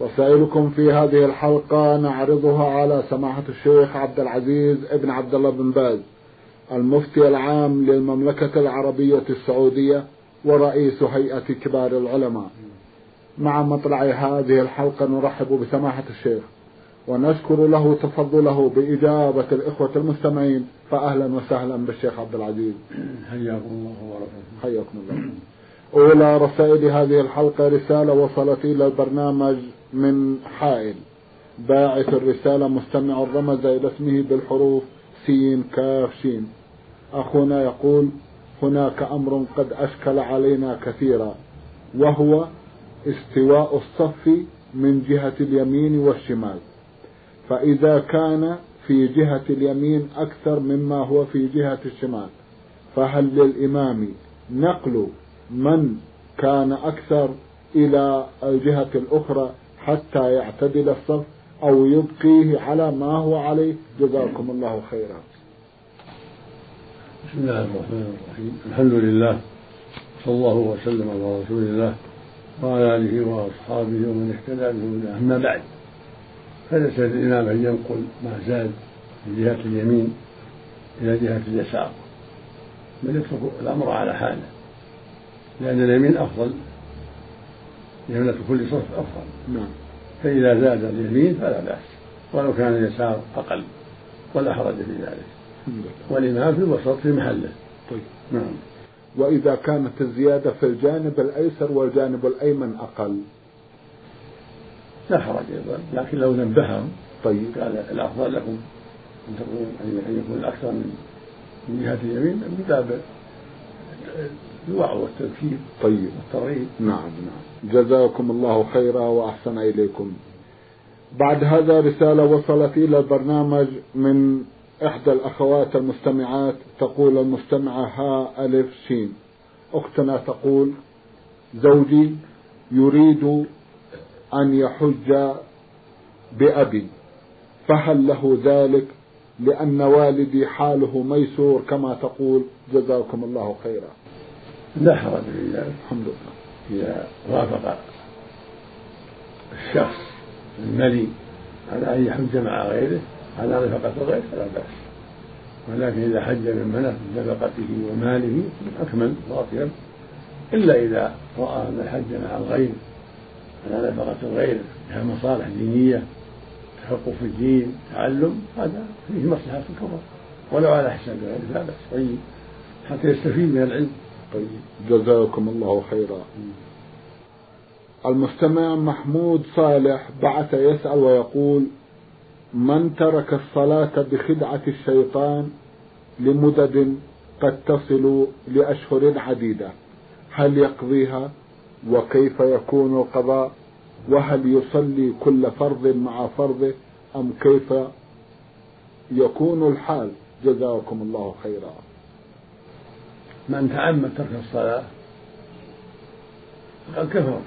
رسائلكم في هذه الحلقة نعرضها على سماحة الشيخ عبد العزيز ابن عبد الله بن باز المفتي العام للمملكة العربية السعودية ورئيس هيئة كبار العلماء. مع مطلع هذه الحلقة نرحب بسماحة الشيخ ونشكر له تفضله بإجابة الإخوة المستمعين فأهلا وسهلا بالشيخ عبد العزيز. حياكم الله وبركاته. حياكم الله. أولى رسائل هذه الحلقة رسالة وصلت إلى البرنامج من حائل. باعث الرسالة مستمع رمز إلى اسمه بالحروف سين كاف شين. أخونا يقول هناك أمر قد أشكل علينا كثيرا وهو استواء الصف من جهة اليمين والشمال. فإذا كان في جهة اليمين أكثر مما هو في جهة الشمال فهل للإمام نقل من كان أكثر إلى الجهة الأخرى حتى يعتدل الصف أو يبقيه على ما هو عليه. جزاكم الله خيرا. بسم الله الرحمن الرحيم. الحمد لله. صلى الله وسلم على رسول الله وعلى آله وأصحابه ومن اهتدى بهداه. أما بعد فليس للإمام أن ينقل ما زاد من جهة اليمين إلى جهة اليسار بل يترك الأمر على حاله لأن اليمين أفضل. يمنة كل صف أفضل. نعم. فإذا زاد اليمين فلا بأس. ولو كان اليسار أقل. ولا حرج في ذلك. والإمام في الوسط في محله. طيب. نعم. وإذا كانت الزيادة في الجانب الأيسر والجانب الأيمن أقل؟ لا حرج أيضا. لكن لو نبههم. طيب. قال الأفضل لكم أن تكون أن يكون الأكثر من من جهة اليمين. من باب الوعظ والتذكير طيب والترغيب نعم نعم. جزاكم الله خيرا وأحسن إليكم. بعد هذا رسالة وصلت إلى البرنامج من إحدى الأخوات المستمعات تقول المستمعة ها ألف شين. أختنا تقول زوجي يريد أن يحج بأبي فهل له ذلك لأن والدي حاله ميسور كما تقول؟ جزاكم الله خيرا. لا حرج في ذلك الحمد لله. إذا وافق الشخص الملي على أن يحج مع غيره على نفقة الغير فلا بأس. ولكن إذا حج من منع نفقته وماله أكمل وأطيب إلا إذا رأى أن الحج مع الغير على نفقة الغير لها مصالح دينية تفقه في الدين تعلم هذا فيه مصلحة كبرى. ولو على حساب غيره لا بأس. طيب حتى يستفيد من العلم. طيب. جزاكم الله خيرا. المستمع محمود صالح بعث يسأل ويقول من ترك الصلاة بخدعة الشيطان لمدد قد تصل لأشهر عديدة؟ هل يقضيها؟ وكيف يكون القضاء؟ وهل يصلي كل فرض مع فرضه أم كيف يكون الحال؟ جزاكم الله خيرا. من تعمد ترك الصلاة فقد كفر.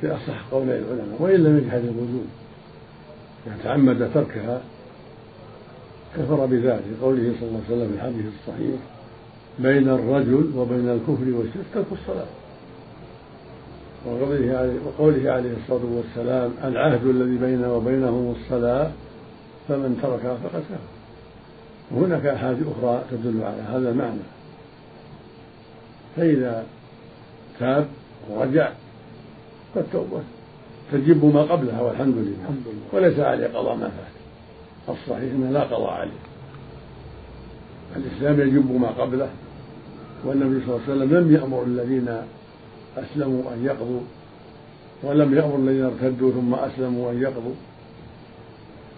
في أصح قولي العلماء وإن لم يجحد الوجود إذا تعمد تركها كفر بذلك. قوله صلى الله عليه وسلم في الحديث الصحيح بين الرجل وبين الكفر والشرك ترك الصلاة. وقوله عليه, وقوله عليه الصلاة والسلام العهد الذي بيننا وبينهم الصلاة فمن تركها فقد كفر. وهناك أحاديث أخرى تدل على هذا المعنى. فإذا تاب ورجع فالتوبة تجب ما قبلها والحمد لله. وليس عليه قضاء ما فات. الصحيح أنه لا قضاء عليه. الإسلام يجب ما قبله والنبي صلى الله عليه وسلم لم يأمر الذين أسلموا أن يقضوا ولم يأمر الذين ارتدوا ثم أسلموا أن يقضوا.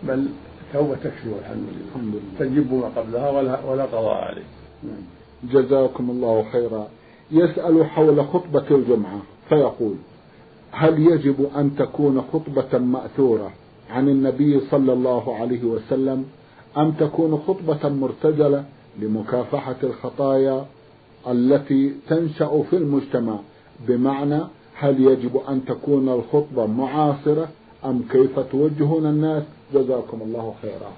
بل التوبة تكفي والحمد لله. تجب ما قبلها ولا, ولا قضاء عليه. نعم. جزاكم الله خيرا. يسأل حول خطبة الجمعة فيقول هل يجب أن تكون خطبة مأثورة عن النبي صلى الله عليه وسلم أم تكون خطبة مرتجلة لمكافحة الخطايا التي تنشأ في المجتمع؟ بمعنى هل يجب أن تكون الخطبة معاصرة أم كيف توجهون الناس؟ جزاكم الله خيرا.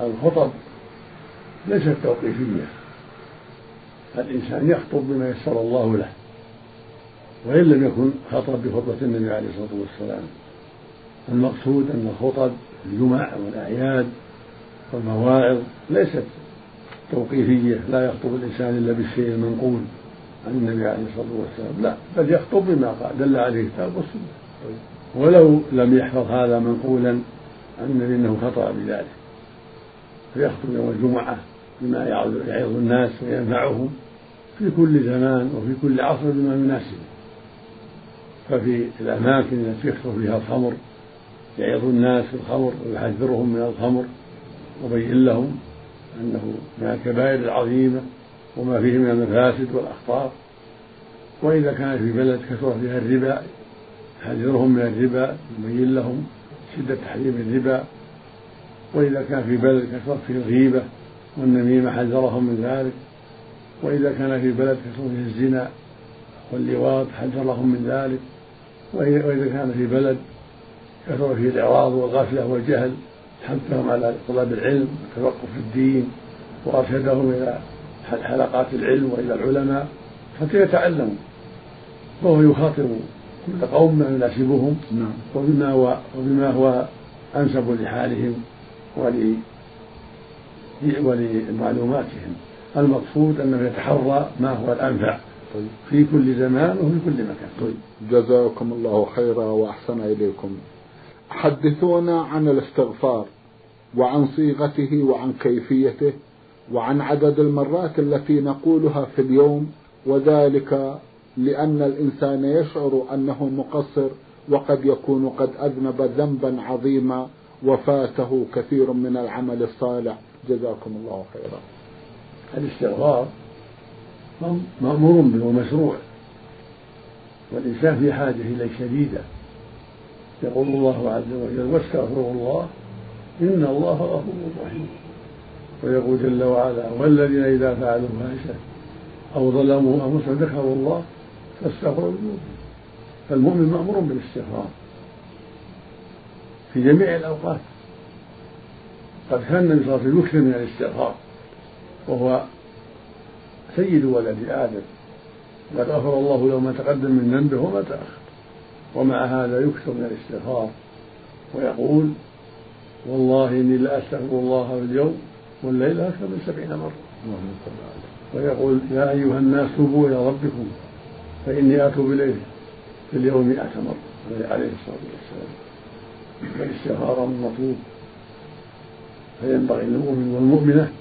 الخطب ليست توقيفية. الإنسان يخطب بما يسر الله له وإن لم يكن خطب بخطبة النبي عليه الصلاة والسلام المقصود أن الخطب الجمع والأعياد والمواعظ ليست توقيفية لا يخطب الإنسان إلا بالشيء المنقول عن النبي عليه الصلاة والسلام لا بل يخطب بما دل عليه الكتاب والسنة. ولو لم يحفظ هذا منقولا عن النبي أنه خطأ بذلك فيخطب يوم الجمعة. بما يعظ الناس وينفعهم في كل زمان وفي كل عصر بما يناسبه. ففي الأماكن التي يكثر فيها الخمر يعظ الناس في الخمر ويحذرهم من الخمر وبين لهم أنه من الكبائر العظيمة وما فيه من المفاسد والأخطار. وإذا كان في بلد كثر فيها الربا يحذرهم من الربا يبين لهم شدة تحريم الربا. وإذا كان في بلد كثرت فيه الغيبة والنميمة حذرهم من ذلك. وإذا كان في بلد كثر فيه الزنا واللواط حذرهم من ذلك. وإذا كان في بلد كثر فيه الإعراض والغفلة والجهل حثهم على طلب العلم والتفقه في الدين وأرشدهم إلى حلقات العلم وإلى العلماء حتى يتعلموا. فهو يخاطب كل قوم ما يناسبهم. نعم. وبما هو وبما هو أنسب لحالهم ولمعلوماتهم. المقصود أنه يتحرى ما هو الأنفع. في كل زمان وفي كل مكان. طيب. جزاكم الله خيرا وأحسن إليكم. حدثونا عن الاستغفار وعن صيغته وعن كيفيته وعن عدد المرات التي نقولها في اليوم وذلك لأن الإنسان يشعر أنه مقصر وقد يكون قد أذنب ذنبا عظيما وفاته كثير من العمل الصالح. جزاكم الله خيرا. الاستغفار مأمور به ومشروع. والإنسان في حاجة إليه شديدة. يقول الله عز وجل واستغفروا الله إن الله غفور رحيم. ويقول جل وعلا والذين إذا فعلوا فاحشة أو ظلموا أنفسهم ذكروا الله فاستغفروا ذنوبهم فالمؤمن مأمور بالاستغفار في جميع الأوقات. قد كان النبي صلى الله عليه وسلم يكثر من الاستغفار وهو سيد ولد آدم. قد غفر الله له ما تقدم من ذنبه وما تأخر. ومع هذا يكثر من الاستغفار. ويقول والله إني لأستغفر الله في اليوم والليل أكثر من سبعين مرة. ويقول يا أيها الناس توبوا إلى ربكم فإني أتوب إليه في اليوم مئة مرة. عليه الصلاة والسلام. فالاستغفار مطلوب. فينبغي للمؤمن والمؤمنة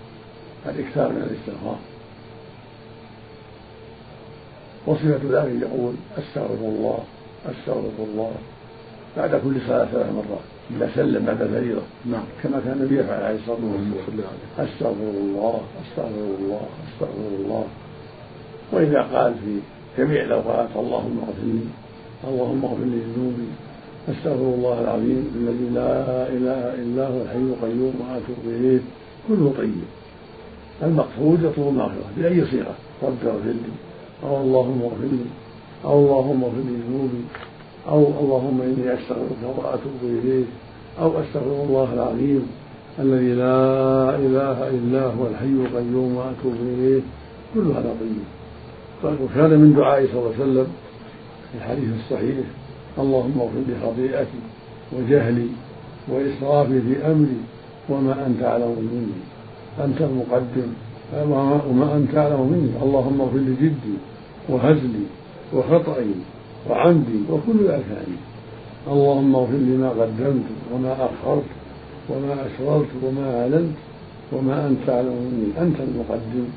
الإكثار من الاستغفار. وصفة ذلك يقول أستغفر الله أستغفر الله. بعد كل صلاة ثلاث مرات إذا سلم بعد الفريضة نعم. كما كان النبي يفعل عليه الصلاة والسلام أستغفر الله أستغفر الله أستغفر الله. وإذا قال في جميع الأوقات اللهم اغفر لي اللهم اغفر لي ذنوبي أستغفر الله العظيم الذي لا إله إلا هو الحي القيوم وأتوب إليه. كله طيب. المقصود يطلب المغفرة بأي صيغة؟ رب اغفر لي. أو اللهم اغفر لي. أو اللهم اغفر لي ذنوبي. أو اللهم إني أستغفرك وأتوب إليك. أو أستغفر الله العظيم الذي لا إله إلا هو الحي القيوم وأتوب إليه. كل هذا طيب. وكان من دعائه صلى الله عليه وسلم في الحديث الصحيح اللهم اغفر لي خطيئتي وجهلي وإسرافي في أمري وما أنت أعلم مني. أنت المقدم وما أنت أعلم مني. اللهم اغفر لي جدي وهزلي وخطئي وعمدي وكل عني اللهم اغفر لي ما قدمت وما أخرت وما أسررت وما أعلنت وما أنت أعلم مني. أنت المقدم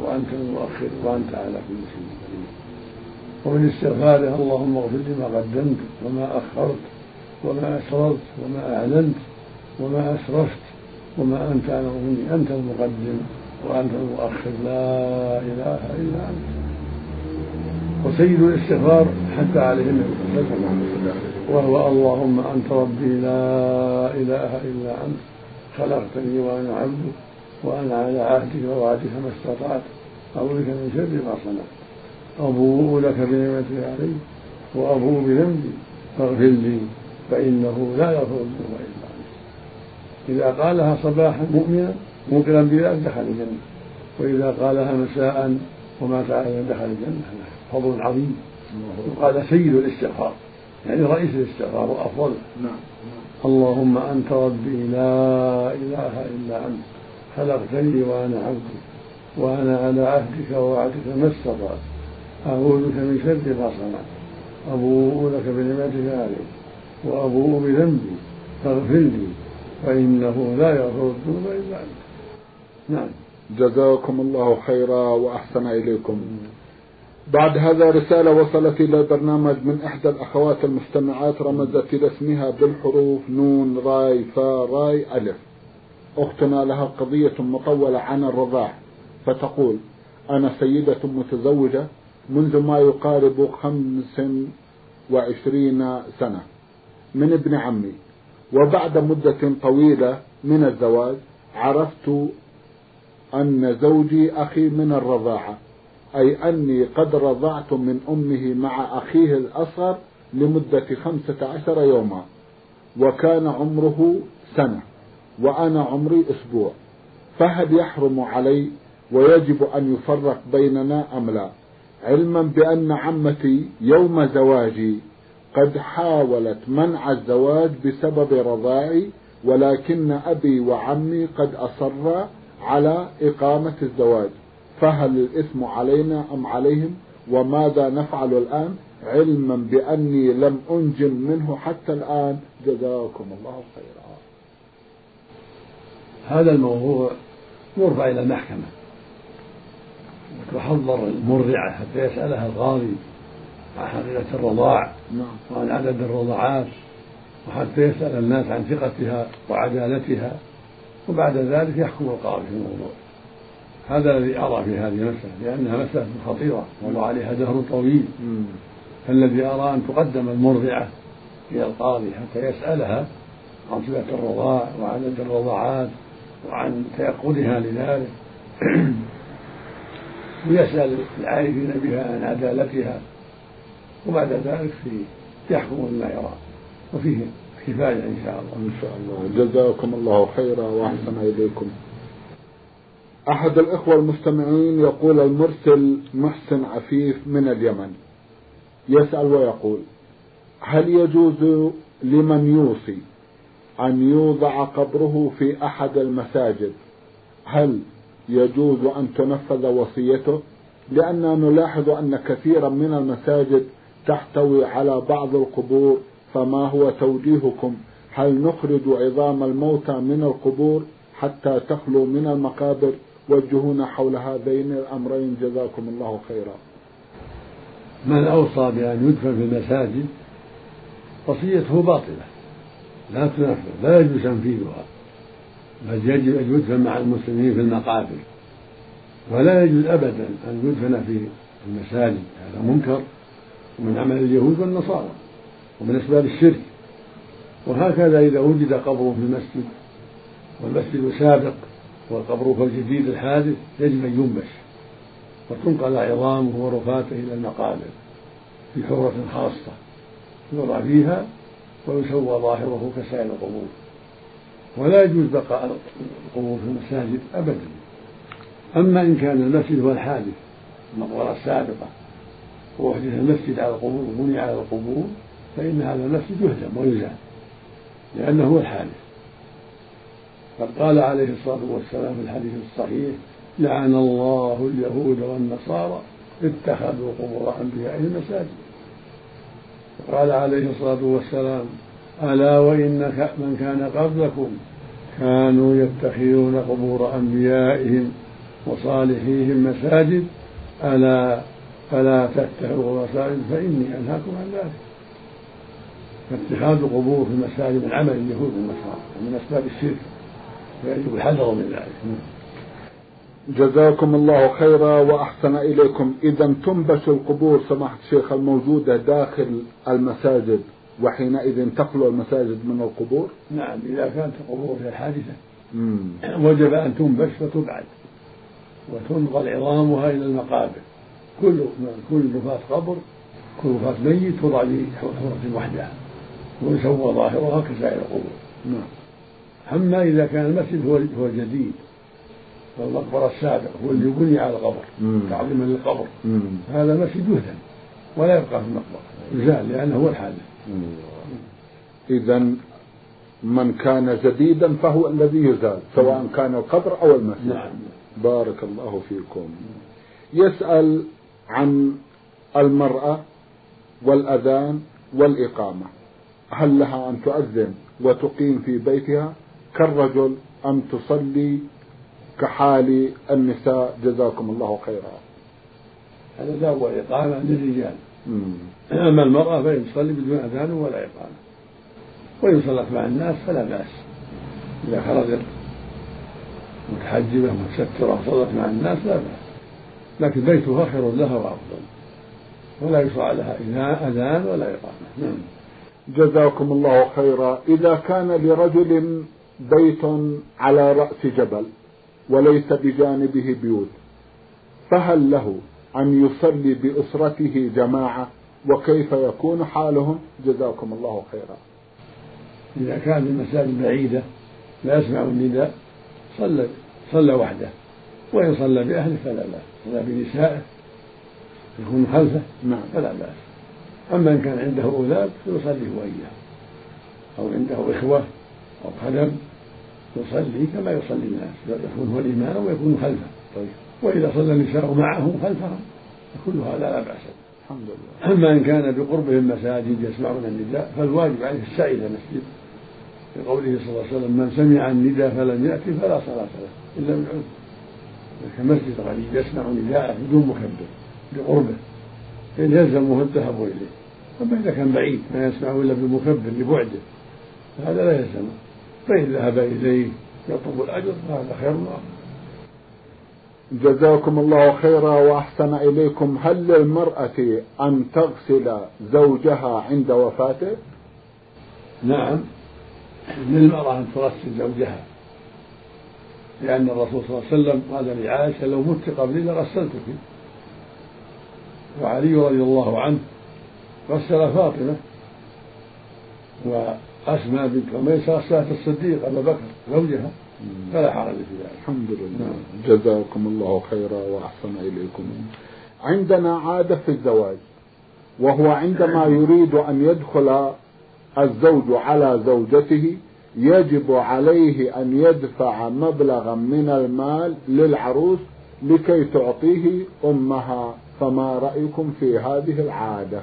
وأنت المؤخر وأنت على كل شيء قدير. ومن استغفاره اللهم اغفر لي ما قدمت وما أخرت وما أسررت وما أعلنت وما أسرفت وما أنت أعلم مني. أنت المقدم وأنت المؤخر. لا إله إلا أنت. وسيد الاستغفار حتى عليه النبي صلى الله عليه وسلم وهو اللهم أنت ربي. لا إله إلا أنت. خلقتني وأنا عبدك وأنا على عهدك ووعدك ما استطعت. أعوذ بك من شر ما صنعت. أبوء لك بنعمتك علي وأبوء بذنبي فاغفر لي فإنه لا يغفر الذنوب إلا أنت إذا قالها صباحا مؤمنا موقنا بذلك دخل الجنة وإذا قالها مساء ومات عليها دخل الجنة. فضل عظيم. وقال سيد الاستغفار يعني رئيس الاستغفار وأفضل. نعم. اللهم أنت ربي لا إله إلا أنت خلقتني وأنا عبدك وأنا على عهدك ووعدك ما استطعت. أعوذ بك من شر ما صنعت. أبوء لك بنعمتك علي. وأبوء بذنبي. فاغفر لي. فإنه لا يغفر الذنوب إلا أنت. نعم. جزاكم الله خيرا وأحسن إليكم. بعد هذا رسالة وصلت إلى البرنامج من إحدى الأخوات المستمعات رمزت إلى اسمها بالحروف نون راي فا راي ألف. أختنا لها قضية مطولة عن الرضاع. فتقول أنا سيدة متزوجة منذ ما يقارب خمس وعشرين سنة من ابن عمي. وبعد مدة طويلة من الزواج عرفت أن زوجي أخي من الرضاعة أي أني قد رضعت من أمه مع أخيه الأصغر لمدة خمسة عشر يوما وكان عمره سنة وأنا عمري أسبوع. فهل يحرم علي ويجب أن يفرق بيننا أم لا؟ علما بأن عمتي يوم زواجي قد حاولت منع الزواج بسبب رضاعي ولكن أبي وعمي قد أصرا على إقامة الزواج. فهل الإثم علينا أم عليهم؟ وماذا نفعل الآن؟ علما بأني لم أنجم منه حتى الآن. جزاكم الله خيرا. هذا الموضوع يرفع إلى المحكمة. وتحضر المرضعة حتى يسألها القاضي عن حقيقة الرضاع نعم. وعن عدد الرضعات وحتى يسأل الناس عن ثقتها وعدالتها. وبعد ذلك يحكم القاضي في الموضوع. هذا الذي أرى في هذه المسألة لأنها مسألة خطيرة وضع عليها دهر طويل. فالذي أرى أن تقدم المرضعة إلى القاضي حتى يسألها عن صفة الرضاع وعدد الرضاعات وعن تيقظها لذلك. ويسأل العارفين بها عن عدالتها. وبعد ذلك في يحكم بما يرى. وفيه كفاية إن شاء الله. إن شاء الله. جزاكم الله خيرا وأحسن إليكم. أحد الإخوة المستمعين يقول المرسل محسن عفيف من اليمن. يسأل ويقول هل يجوز لمن يوصي أن يوضع قبره في أحد المساجد؟ هل يجوز أن تنفذ وصيته لأننا نلاحظ أن كثيرا من المساجد تحتوي على بعض القبور فما هو توجيهكم؟ هل نخرج عظام الموتى من القبور حتى تخلو من المقابر؟ وجهونا حول هذين الأمرين جزاكم الله خيرا. من أوصى بأن يدفن في المساجد وصيته باطلة لا تنفذ لا يجوز تنفيذها. بل يجب أن يدفن مع المسلمين في المقابر. ولا يجوز أبدا أن يدفن في المساجد هذا منكر ومن عمل اليهود والنصارى ومن أسباب الشرك. وهكذا إذا وجد قبر في المسجد والمسجد سابق والقبر الجديد الحادث يجب أن ينبش وتنقل عظامه ورفاته إلى المقابر في حورة خاصة يوضع فيها ويسوى ظاهره كسائر القبور. ولا يجوز بقاء القبور في المساجد أبدا. أما إن كان المسجد هو الحادث المقبرة السابقة وأحدث المسجد على القبور وبني على القبور فإن هذا المسجد يهدم ويزال لأنه هو الحادث. قد قال عليه الصلاة والسلام في الحديث الصحيح لعن الله اليهود والنصارى اتخذوا قبور أنبيائهم مساجد وقال عليه الصلاة والسلام ألا وإن من كان قبلكم كانوا يتخذون قبور أنبيائهم وصالحيهم مساجد. ألا فلا تتخذوا مساجد فإني أنهاكم عن ذلك. فاتخاذ القبور في المساجد من عمل اليهود والنصارى ومن أسباب الشرك فيجب الحذر من ذلك. جزاكم الله خيرا وأحسن إليكم. إذا تنبش القبور سماحة الشيخ الموجودة داخل المساجد. وحينئذ تخلو المساجد من القبور؟ نعم إذا كانت القبور في الحادثة. وجب أن تنبش وتبعد وتنقل عظامها إلى المقابر. كل كل رفاة قبر كل رفاة ميت توضع في حفرة وحدها ويسوى ظاهرها كسائر القبور. نعم. أما إذا كان المسجد هو هو الجديد والمقبرة السابق هو اللي بني على القبر تعظيما للقبر هذا المسجد يهدم ولا يبقى في المقبرة يزال لأنه هو الحادث. إذا من كان جديدا فهو الذي يزال سواء كان القبر أو المسجد نعم. بارك الله فيكم. يسأل عن المرأة والأذان والإقامة. هل لها أن تؤذن وتقيم في بيتها كالرجل أم تصلي كحال النساء؟ جزاكم الله خيرا. الأذان والإقامة للرجال. أما المرأة فإن تصلي بدون أذان ولا إقامة. وإن صلت مع الناس فلا بأس. إذا خرجت متحجبة متسترة صلت مع الناس لا بأس. لكن بيتها خير لها وأفضل. ولا يشرع لها أذان ولا إقامة. نعم. جزاكم الله خيرا. إذا كان لرجل بيت على رأس جبل وليس بجانبه بيوت فهل له أن يصلي بأسرته جماعة وكيف يكون حالهم؟ جزاكم الله خيرا. إذا كان المساجد بعيدة لا يسمع النداء صلى صلى وحده. وإن صلى بأهله فلا بأس صلى بنسائه يكون خلفه نعم. فلا بأس. أما إن كان عنده أولاد فيصلي هو إياه. أو عنده إخوة أو خدم يصلي كما يصلي الناس يكون هو الإمام ويكون خلفه. طيب. وإذا صلى النساء معه خلفهم فكل هذا لا بأس الحمد لله. أما إن كان بقربه المساجد يسمعون النداء فالواجب عليه السعي إلى المسجد. لقوله صلى الله عليه وسلم من سمع النداء فلم يأتي فلا صلاة له إلا من عذر. كمسجد غريب يسمع نداءه بدون مكبر بقربه فإن يلزمه الذهاب إليه. أما إذا كان بعيد ما يسمعه إلا بمكبر لبعده فهذا لا يلزمه. فإن ذهب إليه يطلب الأجر فهذا خير وأفضل جزاكم الله خيرا وأحسن إليكم. هل للمرأة أن تغسل زوجها عند وفاته؟ نعم. للمرأة أن تغسل زوجها. لأن الرسول صلى الله عليه وسلم قال لعائشة لو مت قبلي لغسلتك. وعلي رضي الله عنه غسل فاطمة. وأسماء بنت عميس غسلت الصديق أبا بكر زوجها. فلا حرج في ذلك الحمد لله. جزاكم الله خيرا وأحسن إليكم. عندنا عادة في الزواج وهو عندما يريد أن يدخل الزوج على زوجته يجب عليه أن يدفع مبلغا من المال للعروس لكي تعطيه أمها. فما رأيكم في هذه العادة؟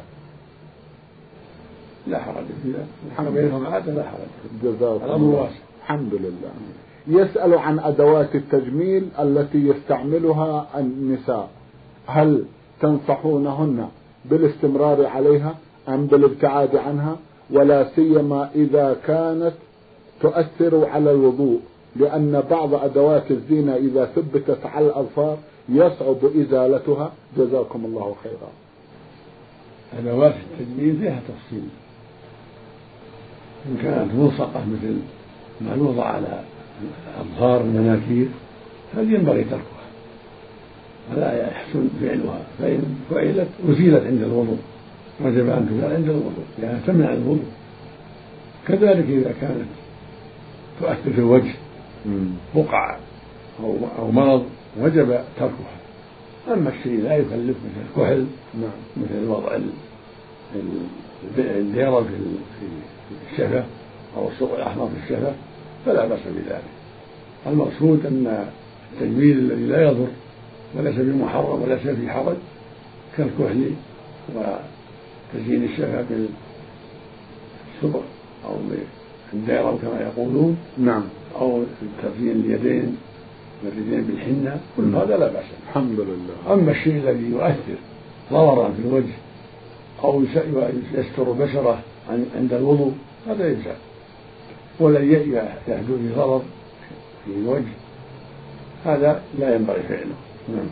لا حرج في ذلك بينهم عادة لا حرج جزاكم واسع. الحمد لله. يسأل عن أدوات التجميل التي يستعملها النساء. هل تنصحونهن بالاستمرار عليها أم بالابتعاد عنها؟ ولا سيما إذا كانت تؤثر على الوضوء لأن بعض أدوات الزينة إذا ثبتت على الأظفار يصعب إزالتها. جزاكم الله خيرا. أدوات التجميل فيها تفصيل. إن كانت ملصقة مثل ما يوضع على أظهار المناكير فينبغي تركها. ولا يحسن فعلها. فإن فعلت أزيلت عند الوضوء. وجب أن تزال عند الوضوء. لأنها تمنع الوضوء. كذلك إذا كانت تؤثر في الوجه بقع أو أو مرض وجب تركها. أما الشيء لا يكلف مثل الكحل نعم. مثل وضع الديرة في الشفة أو السوق الأحمر في الشفة. فلا بأس بذلك. المقصود أن التجميل الذي لا يضر وليس بمحرم وليس في حرج كالكحل وتزيين الشفة بالسبق أو بالديرة كما يقولون نعم. أو تزيين اليدين والرجلين بالحنة كل هذا لا بأس الحمد لله. أما الشيء الذي يؤثر ضررا في الوجه أو يستر بشرة عند الوضوء هذا يزال ولن يحدث ضرر في الوجه. هذا لا ينبغي فعله. نعم.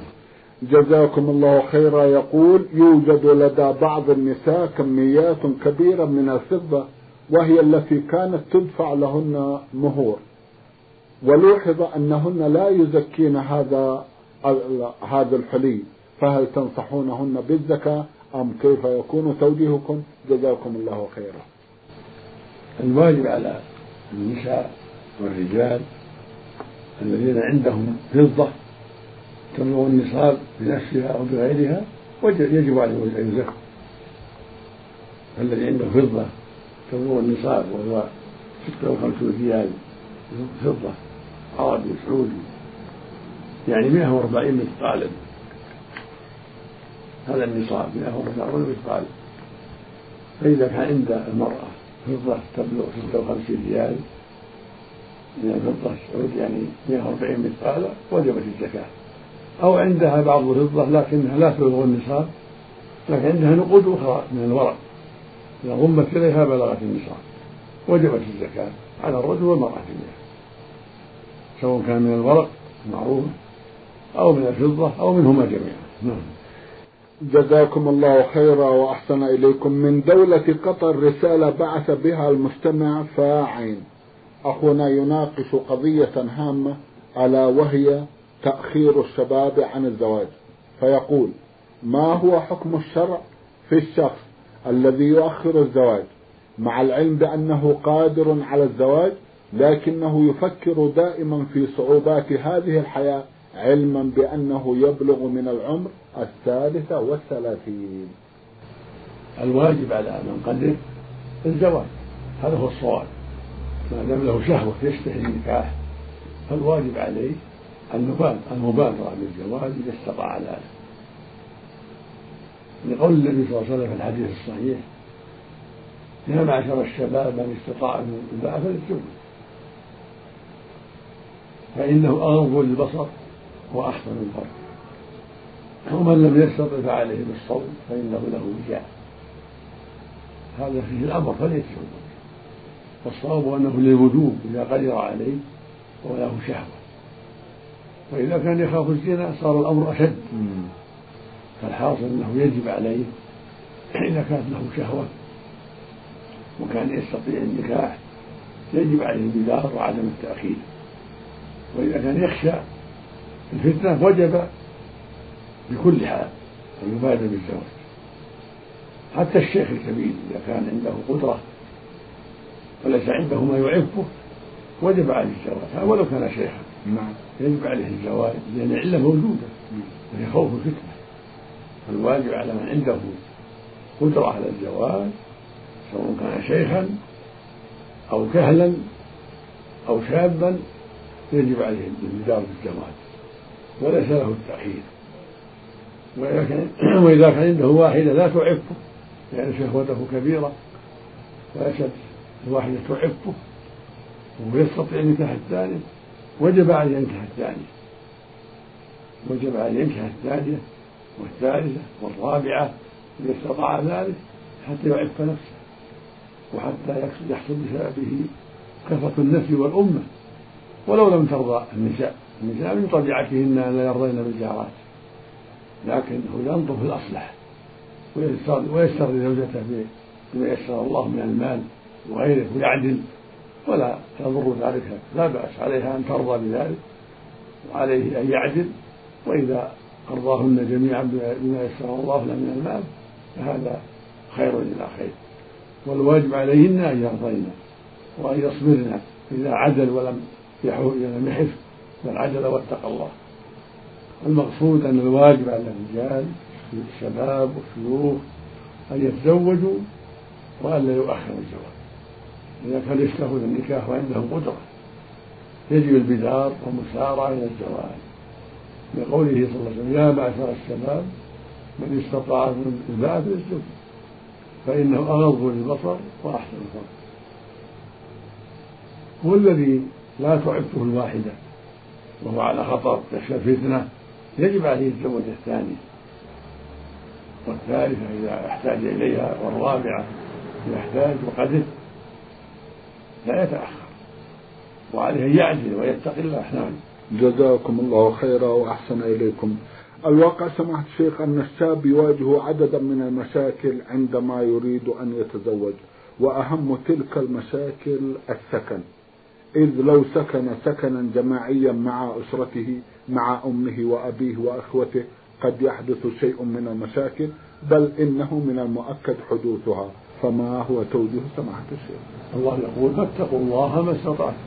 جزاكم الله خيرا. يقول يوجد لدى بعض النساء كميات كبيرة من الفضة وهي التي كانت تدفع لهن مهور. ولوحظ أنهن لا يزكين هذا هذا الحلي فهل تنصحونهن بالزكاة أم كيف يكون توجيهكم؟ جزاكم الله خيرا. الواجب على النساء والرجال الذين عندهم فضة تبلغ النصاب بنفسها أو بغيرها يجب عليهم أن يزكوا. الذي عنده فضة تبلغ النصاب وهو ستة وخمسون ريال فضة عربي سعودي يعني 140 مثقالا. هذا النصاب 140 مثقالا. فإذا كان عند المرأة فضة تبلغ 56 ريال. من الفضة السعودية يعني 140 مثقالا وجبت الزكاة. أو عندها بعض الفضة لكنها لا تبلغ النصاب لكن عندها نقود أخرى من الورق. إذا ضمت إليها بلغت النصاب. وجبت الزكاة على الرجل والمرأة جميعا. سواء كان من الورق معروف أو من الفضة أو منهما جميعا. نعم. جزاكم الله خيرا وأحسن إليكم. من دولة قطر رسالة بعث بها المستمع فاعين أخونا يناقش قضية هامة ألا وهي تأخير الشباب عن الزواج. فيقول ما هو حكم الشرع في الشخص الذي يؤخر الزواج؟ مع العلم بأنه قادر على الزواج لكنه يفكر دائما في صعوبات هذه الحياة علما بأنه يبلغ من العمر الثالثة والثلاثين. الواجب على من قدر الزواج هذا هو الصواب. ما دام له شهوة يشتهي النكاح فالواجب عليه المبادرة بالزواج إذا استطاع ذلك. لقول النبي صلى الله عليه وسلم في الحديث الصحيح يا معشر الشباب من استطاع منكم الباء فليتزوج. فإنه أغض للبصر وأحسن الفرج ومن لم يستطع فعليه بالصوم فإنه له وجاء. هذا فيه الأمر فليتزوج والصواب أنه للوجوب إذا قدر عليه وله شهوة. وإذا كان يخاف الزنا صار الأمر أشد. فالحاصل أنه يجب عليه إذا كانت له شهوة وكان يستطيع النكاح يجب عليه البدار وعدم التأخير. وإذا كان يخشى الفتنة وجب بكل حال أن يبادر بالزواج. حتى الشيخ الكبير إذا كان عنده قدرة وليس عنده ما يعفه وجب عليه الزواج. ولو كان شيخا. نعم. يجب عليه الزواج لأن العلة موجودة. وهي خوف الفتنة. فالواجب على من عنده قدرة على الزواج سواء كان شيخا أو كهلا أو شابا يجب عليه البدار بالزواج وليس له التأخير وإذا كان عنده واحدة لا تعفه لأن شهوته كبيرة وليست الواحدة تعفه ويستطيع النكاح الثاني. وجب عليه ينكح الثانية. وجب عليه ينكح الثانية والثالثة والرابعة إذا استطاع ذلك حتى يعف نفسه وحتى يحصل بسببه كثرة النسل والأمة ولو لم ترضى النساء. النساء من طبيعتهن لا يرضين بالجارات. لكنه ينظر في الأصلح. ويسر لزوجته بما يسر الله من المال وغيره ويعدل. ولا يضر ذلك. لا بأس عليها أن ترضى بذلك. وعليه أن يعدل. وإذا أرضاهن جميعا بما يسر الله له من المال فهذا خير إلى خير. والواجب عليهن أن يرضين. وأن يصبرن إذا عدل ولم لم يحف. بل عدل واتقى الله. المقصود أن الواجب على الرجال الشباب والشيوخ أن يتزوجوا وألا يؤخر الزواج إذا كان يشتهون النكاح وعندهم قدرة يجب البدار والمسارعة إلى الزواج لقوله صلى الله عليه وسلم يا معشر الشباب من استطاع من الباء فليستوجب فإنه أغض للبصر وأحسن الفرج. هو الذي لا تعفه الواحدة وهو على خطر يخشى الفتنة يجب عليه يتزوج الثانية والثالثة إذا احتاج إليها والرابعة إذا احتاج وقدر لا يتأخر وعليه أن يعدل ويتقي الله. نعم. جزاكم الله خيرا وأحسن إليكم. الواقع سماحة الشيخ أن الشاب يواجه عددا من المشاكل عندما يريد أن يتزوج وأهم تلك المشاكل السكن. إذ لو سكن سكنا جماعيا مع أسرته مع أمه وأبيه وأخوته قد يحدث شيء من المشاكل بل إنه من المؤكد حدوثها. فما هو توجيه سماحة الشيخ؟ الله يقول فاتقوا الله ما استطعتم.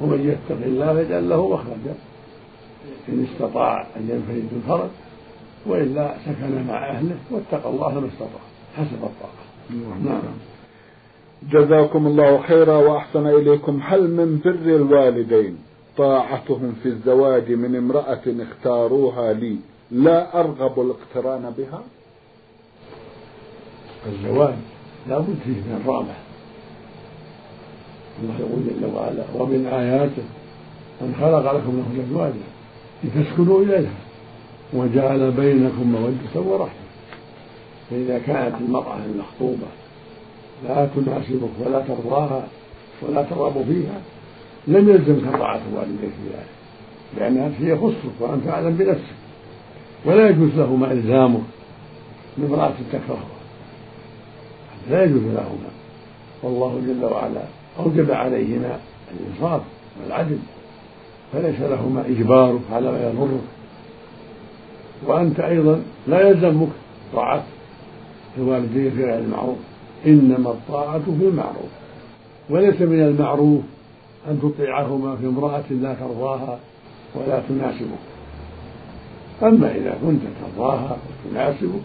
ومن يتق الله يجعل له مخرجا. إن استطاع أن ينفرد بالفرج وإلا سكن مع أهله واتقى الله ما استطاع. حسب الطاقة. نعم. جزاكم الله خيرا وأحسن إليكم. هل من بر الوالدين طاعتهم في الزواج من امرأة اختاروها لي لا أرغب الاقتران بها؟ الزواج لا بد فيه من الرغبة الله يقول جل وعلا ومن آياته أن خلق لكم من أزواجا لتسكنوا إليها وجعل بينكم مودة ورحمة. فإذا كانت المرأة المخطوبة لا تناسبك ولا ترضاها ولا ترغب فيها. لم يلزمك طاعة والديك في ذلك لأنها هي خصك وأنت أعلم بنفسك. ولا يجوز لهما إلزامك بامرأة تكرهها لا يجوز لهما. والله جل وعلا أوجب عليهما الإنصاف والعدل. فليس لهما إجبارك على ما يضرك. وأنت أيضا لا يلزمك طاعة الوالدين في غير المعروف. إنما الطاعة في المعروف وليس من المعروف أن تطيعهما في امرأة لا ترضاها ولا تناسبك أما إذا كنت ترضاها وتناسبك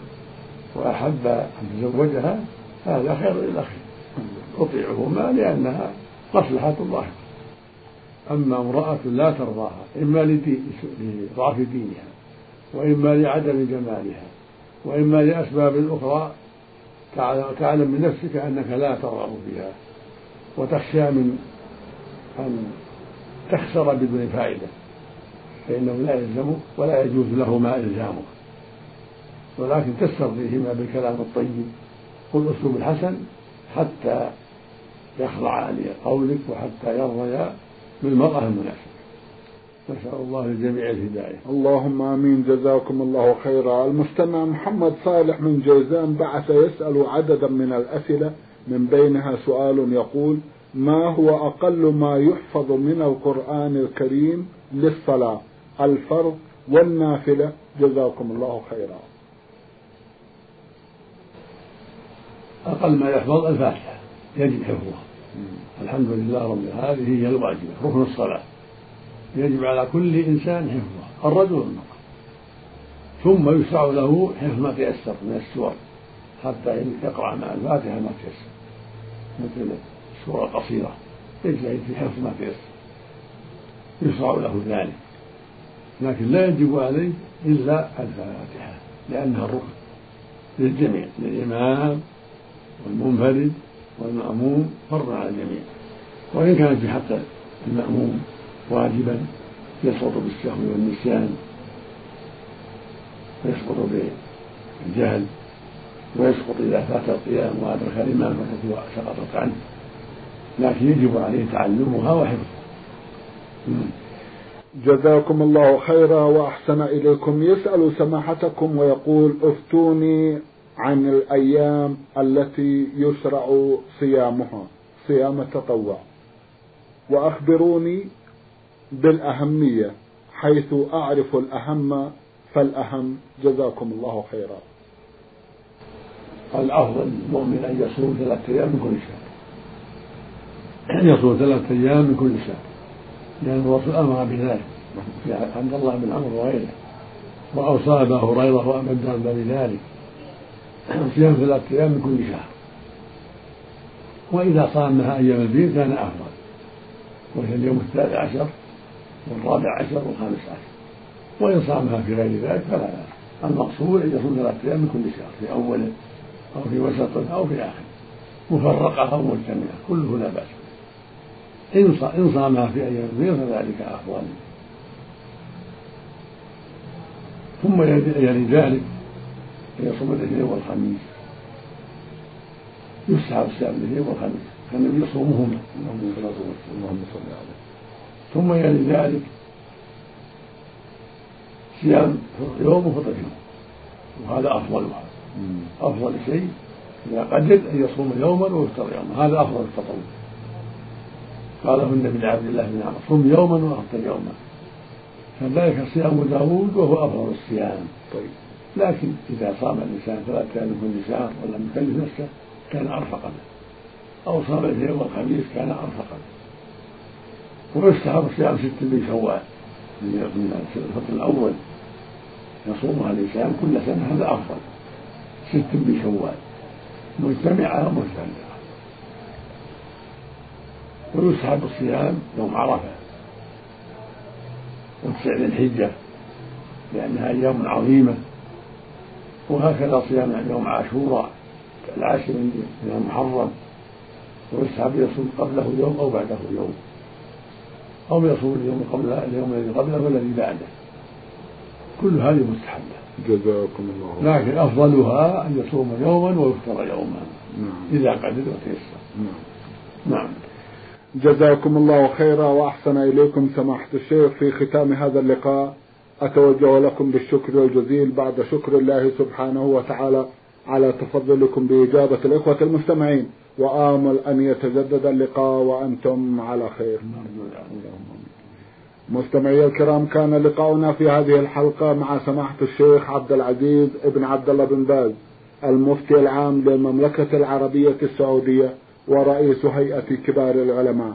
وأحب أن تزوجها هذا خير إلى خير تطيعهما لأنها مصلحة الله. أما امرأة لا ترضاها إما لضعف دينها وإما لعدم جمالها وإما لأسباب أخرى تعلم من نفسك أنك لا ترغب فيها وتخشى من أن تخسر بدون فائدة فإنه لا يلزمك ولا يجوز لهما إلزامك ولكن تسترضيهما بالكلام الطيب والأسلوب الحسن حتى يخضع لقولك وحتى يرضيا بالمرأة المناسبة. نسأل الله للجميع الهداية. اللهم آمين. جزاكم الله خيرا. المستمع محمد صالح من جيزان بعث يسأل عددا من الأسئلة من بينها سؤال يقول ما هو أقل ما يحفظ من القرآن الكريم للصلاة؟ الفرض والنافلة. جزاكم الله خيرا. أقل ما يحفظ الفاتحة يجب حفظها الحمد لله رب العالمين هذه هي الواجبة ركن الصلاة. يجب على كل إنسان حفظها الرجل والمرأة. ثم يشرع له حفظ ما تيسر من السور حتى يقرأ مع الفاتحة ما تيسر. مثل السورة القصيرة يجتهد في حفظ ما تيسر. يشرع له ذلك. لكن لا يجب عليه إلا الفاتحة لأنها الركن للجميع للإمام والمنفرد والمأموم فرض على الجميع. وإن كانت في حق المأموم واجبا يسقط بالسهو والنسيان ويسقط بالجهل ويسقط إذا فات القيام وأدرك الإمام التي سقطت عنه. لكن يجب عليه تعلمها وحفظها. جزاكم الله خيرا وأحسن إليكم. يسأل سماحتكم ويقول أفتوني عن الأيام التي يشرع صيامها صيام التطوع وأخبروني بالأهمية حيث أعرف الأهم فالأهم. جزاكم الله خيرا. الأفضل المؤمن أن يصوم ثلاثة أيام من كل شهر. يصوم ثلاثة أيام من كل شهر. لأن الرسول أمر بذلك. عند الله بن عمرو وغيره. وأوصى أبا هريرة وأبا الدرداء بذلك. صيام ثلاثة أيام من كل شهر. وإذا صامها أيام البيض كان أفضل. وهي اليوم الثالث عشر. والرابع عشر والخامس عشر. وإن صامها في غير ذلك فلا بأس المقصود أن يصوم ثلاثة أيام من كل شهر في أوله أو في وسطه أو في آخره مفرقة أو مجتمعة كله لا بأس إن صامها في أيام البيض فذلك أفضل. ثم يلي ذلك يصوم الإثنين والخميس. يستحب صيام الإثنين والخميس كان يصومهما. اللهم صل عليه ثم يلي ذلك صيام يوم وفطر يوم وهذا. أفضلها أفضل شيء إذا قدر أن يصوم يوما ويفطر يوما. هذا أفضل التطوع قاله النبي لعبد الله بن عمر صم يوما وأفطر يوما. كذلك صيام داوود وهو أفضل الصيام. طيب. لكن إذا صام الإنسان فلا كلف النساء ولم يكلف نفسه كان ارفق به أو صام الاثنين والخميس كان ارفق به ويستحب صيام ست من شوال من الفطر الأول. يصومها الانسان كل سنة هذا أفضل. ست من شوال. مجتمعه ومختلفه ويسحب الصيام يوم عرفة. وتسع ذي الحجة لأنها أيام عظيمة. وهكذا صيام يوم عاشوراء العاشر من المحرم. ويسحب يصوم قبله يوم أو بعده يوم. أو يصوم اليوم قبل اليوم الذي قبله والذي بعده. كل هذه مستحبة. جزاكم الله لكن أفضلها أن يصوم يوما ويفطر يوما. نعم. إذا قدر وتيسر. نعم. نعم. جزاكم الله خيرا وأحسن إليكم سماحة الشيخ في ختام هذا اللقاء. أتوجه لكم بالشكر الجزيل بعد شكر الله سبحانه وتعالى على تفضلكم بإجابة الإخوة المستمعين. وآمل أن يتجدد اللقاء وأنتم على خير. مستمعي الكرام كان لقاؤنا في هذه الحلقة مع سماحة الشيخ عبد العزيز ابن عبد الله بن باز المفتي العام للمملكة العربية السعودية ورئيس هيئة كبار العلماء.